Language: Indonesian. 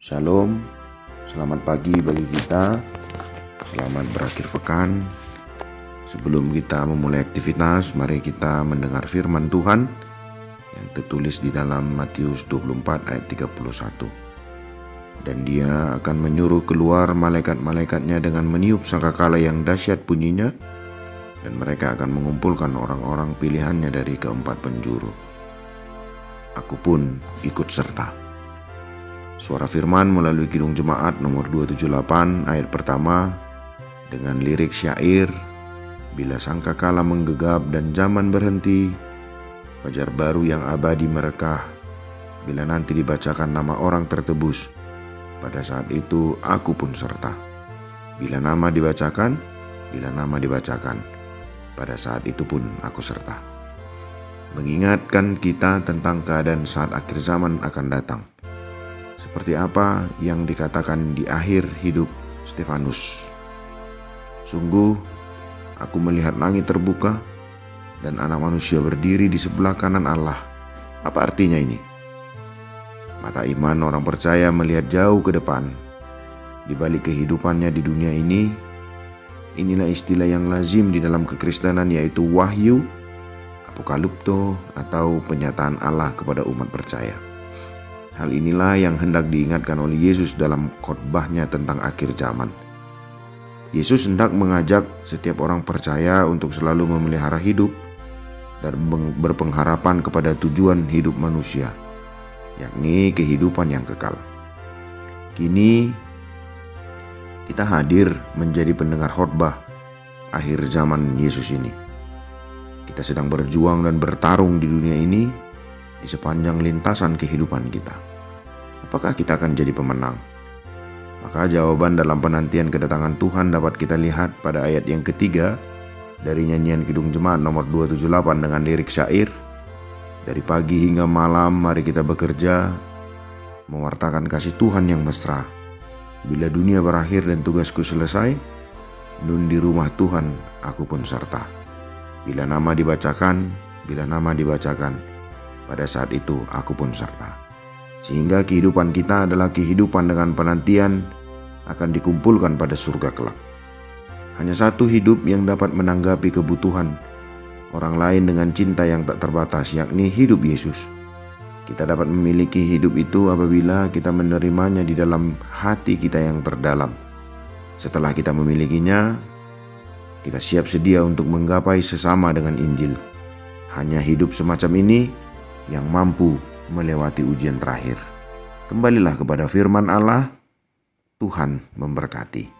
Shalom, selamat pagi bagi kita, selamat berakhir pekan. Sebelum kita memulai aktivitas, mari kita mendengar firman Tuhan yang tertulis di dalam Matius 24 ayat 31. Dan dia akan menyuruh keluar malaikat-malaikatnya dengan meniup sangkakala yang dahsyat bunyinya, dan mereka akan mengumpulkan orang-orang pilihannya dari keempat penjuru. Aku pun ikut serta. Suara firman melalui Kidung Jemaat nomor 278 ayat pertama dengan lirik syair Bila sangkakala menggegap dan zaman berhenti Fajar baru yang abadi merekah Bila nanti dibacakan nama orang tertebus Pada saat itu aku pun serta. Bila nama dibacakan Bila nama dibacakan Pada saat itu pun aku serta. Mengingatkan kita tentang keadaan saat akhir zaman akan datang seperti apa yang dikatakan di akhir hidup Stefanus. Sungguh, aku melihat langit terbuka dan anak manusia berdiri di sebelah kanan Allah. Apa artinya ini? Mata iman orang percaya melihat jauh ke depan. Di balik kehidupannya di dunia ini, inilah istilah yang lazim di dalam kekristenan yaitu wahyu, apokalipto, atau penyataan Allah kepada umat percaya. Hal inilah yang hendak diingatkan oleh Yesus dalam khotbahnya tentang akhir zaman. Yesus hendak mengajak setiap orang percaya untuk selalu memelihara hidup dan berpengharapan kepada tujuan hidup manusia, yakni kehidupan yang kekal. Kini kita hadir menjadi pendengar khotbah akhir zaman Yesus ini. Kita sedang berjuang dan bertarung di dunia ini di sepanjang lintasan kehidupan kita apakah kita akan jadi pemenang? Maka jawaban dalam penantian kedatangan Tuhan dapat kita lihat pada ayat yang ketiga dari nyanyian Kidung Jemaat nomor 278 dengan lirik syair. Dari pagi hingga malam mari kita bekerja mewartakan kasih Tuhan yang mesra. Bila dunia berakhir dan tugasku selesai, nun di rumah Tuhan aku pun serta. Bila nama dibacakan, bila nama dibacakan, pada saat itu aku pun serta sehingga kehidupan kita adalah kehidupan dengan penantian akan dikumpulkan pada surga kelak. Hanya satu hidup yang dapat menanggapi kebutuhan orang lain dengan cinta yang tak terbatas, yakni hidup Yesus. Kita dapat memiliki hidup itu apabila kita menerimanya di dalam hati kita yang terdalam. Setelah kita memilikinya, kita siap sedia untuk menggapai sesama dengan Injil. Hanya hidup semacam ini yang mampu melewati ujian terakhir. Kembalilah kepada firman Allah, Tuhan memberkati.